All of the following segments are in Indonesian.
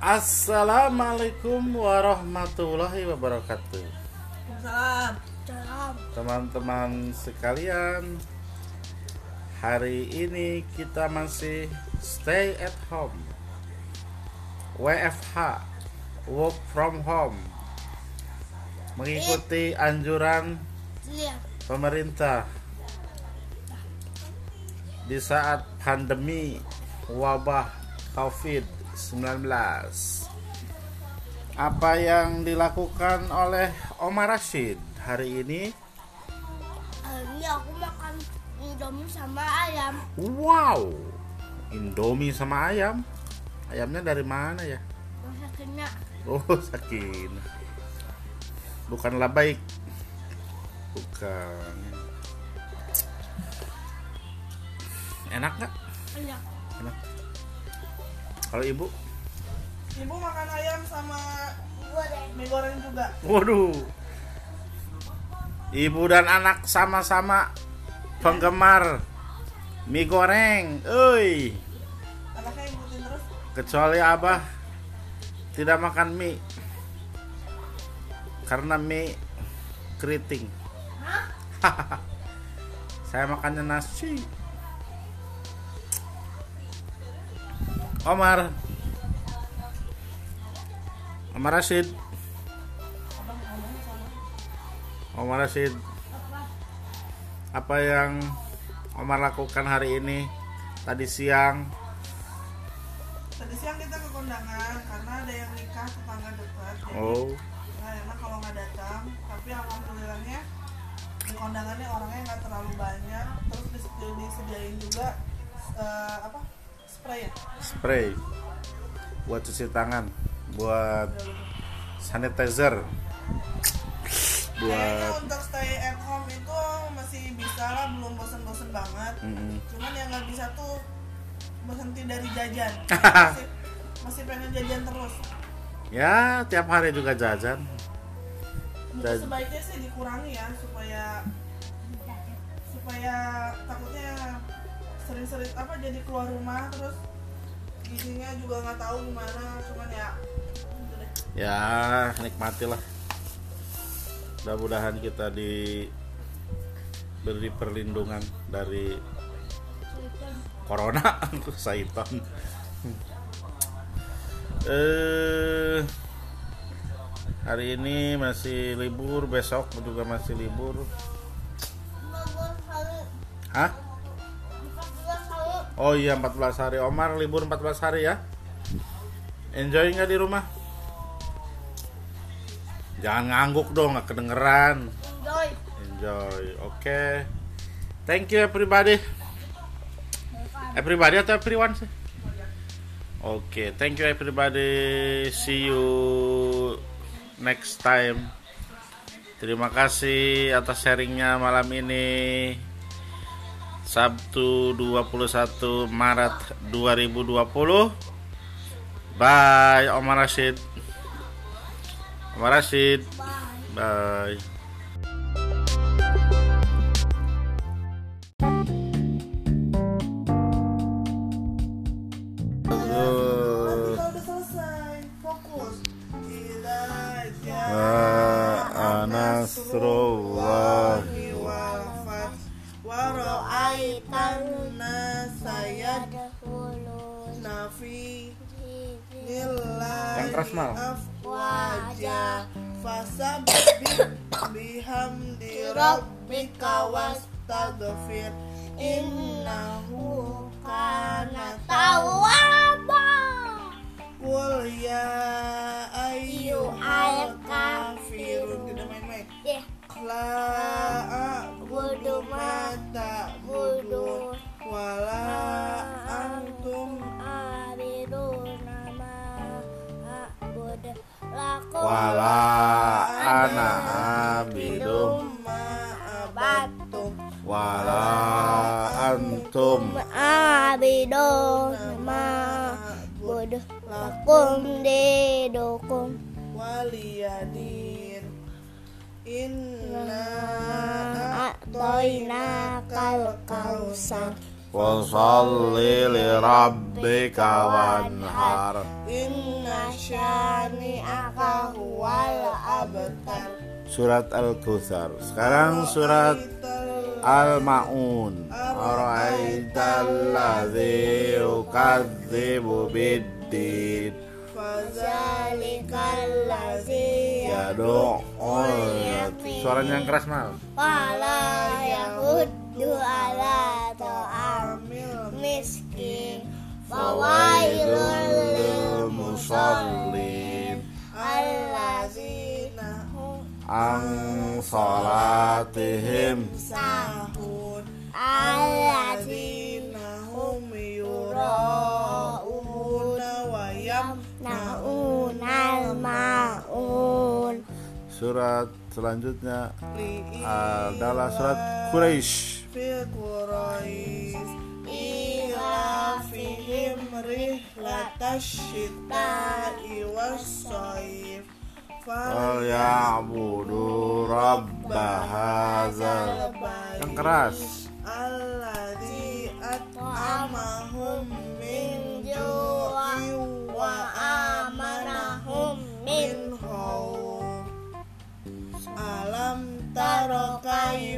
Assalamualaikum warahmatullahi wabarakatuh. Salam. Teman-teman sekalian, hari ini kita masih stay at home. WFH, work from home. Mengikuti anjuran Lihat. pemerintah di saat pandemi wabah COVID-19. Apa yang dilakukan oleh Omar Rashid hari ini? Hari ini aku makan indomie sama ayam. Wow, Indomie sama ayam. Ayamnya dari mana ya? Oh, sakin. Bukanlah baik. Bukan. Enak nggak? enak. Enak. Kalau ibu? Ibu makan ayam sama mie goreng juga. Waduh. Ibu dan anak sama-sama penggemar mie goreng. Oi. Anaknya ikutin terus. Kecuali Abah tidak makan mie. Karena mie keriting. Saya makannya nasi. Omar. Omar Rashid. Omar Rashid. Apa yang Omar lakukan hari ini? Tadi siang. Tadi siang kita ke kondangan karena ada yang nikah tetangga dekat. Jadi Oh, nggak enak kalau nggak datang. Tapi alhamdulillahnya di kondangannya orangnya nggak terlalu banyak. Terus dis- disediain juga eh, apa spray ya. spray buat cuci tangan, buat sanitizer, buat untuk stay at home itu masih bisa lah, belum bosen-bosen banget. Mm-mm. Cuman yang nggak bisa tuh berhenti dari jajan. masih, masih pengen jajan terus. ya tiap hari juga jajan. Dan- sebaiknya sih dikurangi ya supaya supaya sering-sering apa jadi keluar rumah terus gizinya juga nggak tahu gimana cuman ya gitu deh. Ya nikmatilah. Mudah-mudahan kita diberi perlindungan dari corona Saiton. Eh hari ini masih libur, besok juga masih libur. Hah? 14 hari. Oh iya 14 hari Omar libur 14 hari ya Enjoy nggak di rumah? Jangan ngangguk dong nggak kedengeran Enjoy. Enjoy Oke Thank you everybody Everybody atau everyone sih? Oke thank you everybody See you next time Terima kasih atas sharingnya malam ini Sabtu 21 Maret 2020 Bye Omar Rashid. Omar Rashid. Bye. Bye fasabbih bihamdi rabbika wastaghfir innahu kana Tawaba. Qul ya ayyuhal kafirun Tidak main-main Ya. La a'budu ma ta'budun Wala antum Abidun nama Abud lakum Wala Li rabbika wanhar. Inna syani'aka huwal abtar. Surat Al-Kautsar Sekarang surat Al-Ma'un. Ara'aital ladzi yukadzibu biddin. Zalikal ladzi Yadu'ul yatim Suaranya yang keras mal. Wala yahuddu ala ta'amil miskin. Fawailul lil musallin allazina hum Ang salatihim. Sahun. Allazina Hum yura'una wa naunal maun. Surat selanjutnya adalah surat Quraisy Falyabudu rabba hadzal Yang keras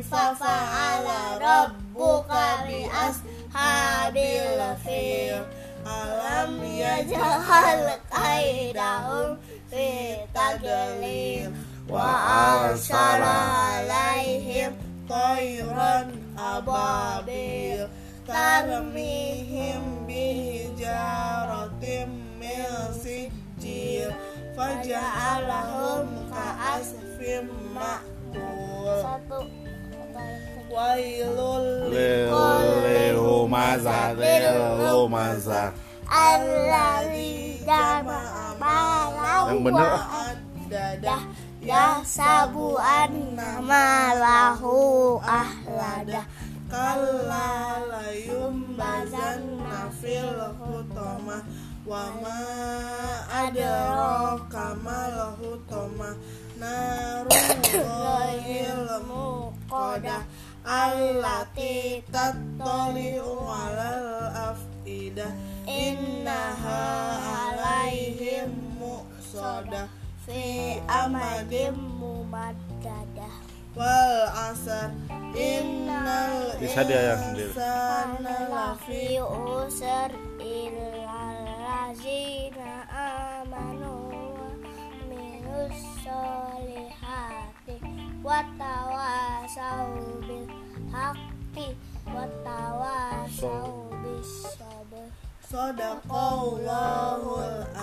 kaifa fa'ala rabbuka bi ashabil fil alam yaj'al kaidahum fi tadlil wa arsala alaihim tayran ababil tarmihim bihijaratim min sijil faja'alahum ka'asfim ma'kul. Satu wailul Lil malahu Yang bener ah. adadah ya sabu anna malahu ahlada kalla layum bazanna fil hutama wa ma adraka mal hutama narullahil muqadah allati tattali'u alal afidah innaha alaihim muqsadah fi amadim mumaddadah wal asar innal Bisa dia yang sendiri. lafi usr illal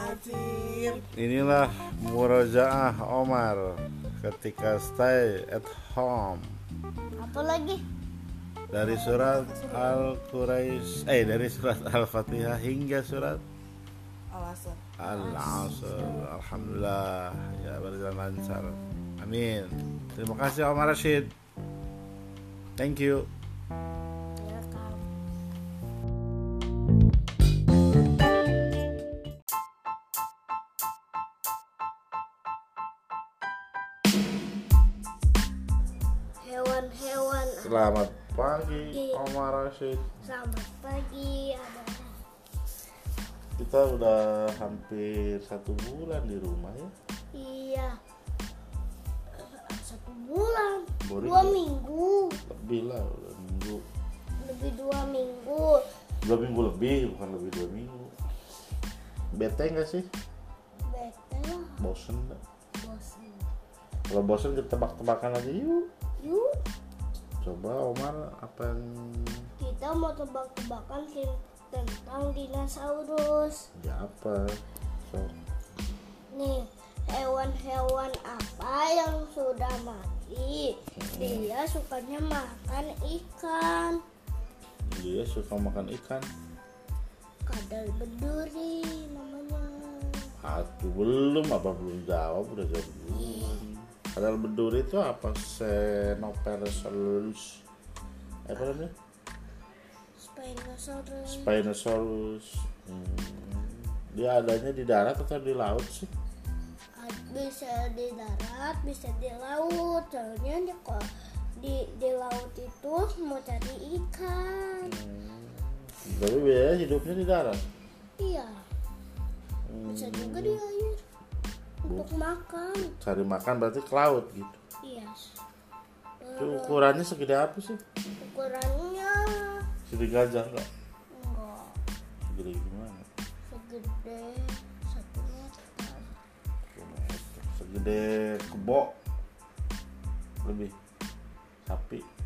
azim. Inilah murajaah Omar ketika stay at home. Apa lagi? Dari surat Al-Quraisy eh dari surat Al-Fatihah hingga surat alasan Al-Asr. Alhamdulillah ya berjalan lancar. Amin. Terima kasih Omar Rashid. Thank you hewan-hewan Selamat pagi Omar Rashid selamat pagi ada Kita udah hampir satu bulan di rumah ya. Iya. Satu bulan. Boring dua ya? minggu. Lebih lah udah minggu. Lebih dua minggu. Dua minggu lebih bukan lebih dua minggu. Bete gak sih? bete Bosen gak? bosan Kalau bosen kita tebak-tebakan aja yuk yuk Coba Omar apa yang kita mau tebak-tebakan tentang dinosaurus ya apa? So, nih hewan-hewan apa yang sudah mati dia sukanya makan ikan dia suka makan ikan. kadal berduri namanya Aduh belum apa belum jawab udah jawab duluan. Padahal berduri itu apa? Xenoperosaurus. Apa namanya? Spinosaurus Spinosaurus. Hmm. Dia adanya di darat atau di laut sih? bisa di darat bisa di laut soalnya di di di laut itu mau cari ikan Hmm. Tapi biasanya hidupnya di darat. Iya. Bisa juga di air. Untuk makan. Cari makan berarti ke laut gitu. Iya. Itu ukurannya segede apa sih? Ukurannya Segede gajah nggak? enggak Segede gimana? segede satu meter. Segede kebo. Lebih. Sapi.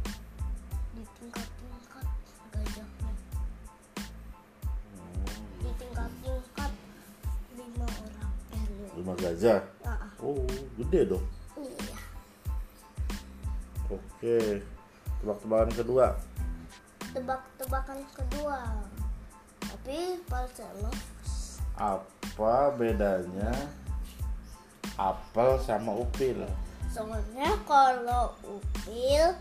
Eh, lima. Lima gajah. Ah, Oh, gede dong. iya. Oke. Tebak-tebakan kedua. Tebak-tebakan kedua. Tapi Parcelov Apa bedanya apel sama upil? Soalnya kalau upil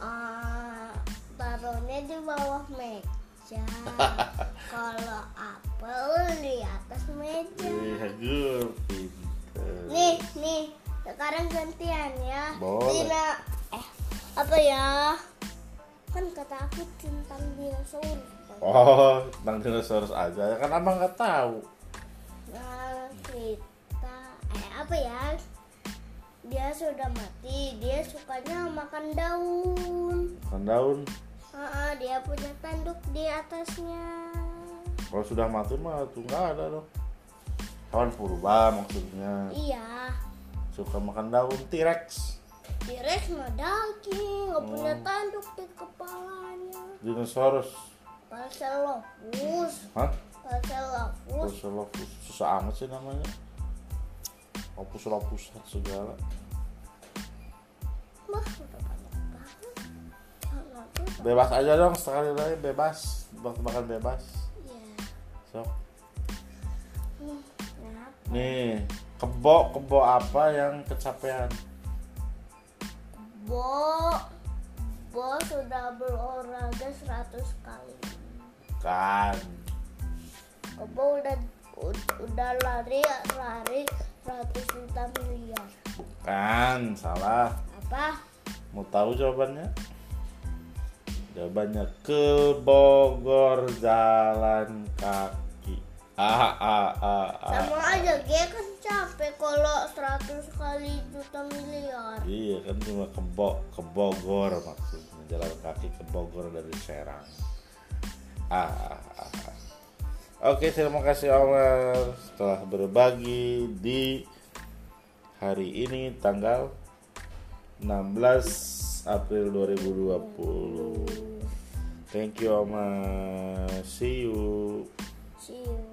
uh, taruhnya di bawah meja. kalau apel di atas meja. Iya, pinter. Nih, nih. Sekarang gantian ya. Boleh. Tina, eh apa ya? Kan kata aku tentang dinosaurus. Oh, tentang dinosaurus aja. Kan abang nggak tahu. Nah, kita eh apa ya? Dia sudah mati. Dia sukanya makan daun. Kan daun. Ah, dia punya tanduk di atasnya. Kalau sudah mati mah tuh nggak ada dong. Hewan purba maksudnya. Iya. Suka makan daun T-Rex. T-Rex mah daging, nggak punya Oh. tanduk di kepalanya. Dinosaurus. Parcelopus, Hah? Parcelopus. Procelophus. Susah amat sih namanya. Opus lopus segala. Bebas aja dong sekali lagi bebas. Tebak-tebakan bebas. ya. Sok. Hmm? Nih, kebo kebo apa yang kecapean? Bo, Bo sudah berolahraga 100 kali. Kan. Kebo udah ud- udah lari lari 100 juta miliar. Bukan, salah. Apa? Mau tahu jawabannya? Jawabannya ke Bogor jalan kaki. Ah ah ah ah. Sama aja, dia kan capek kalau 100 kali juta miliar. Iya kan cuma ke, Bo- ke Bogor maksudnya jalan kaki ke Bogor dari Serang. Ah, ah, ah, ah. Oke terima kasih Omar telah berbagi di hari ini tanggal 16 April 2020 thank you Oma. See you. See you.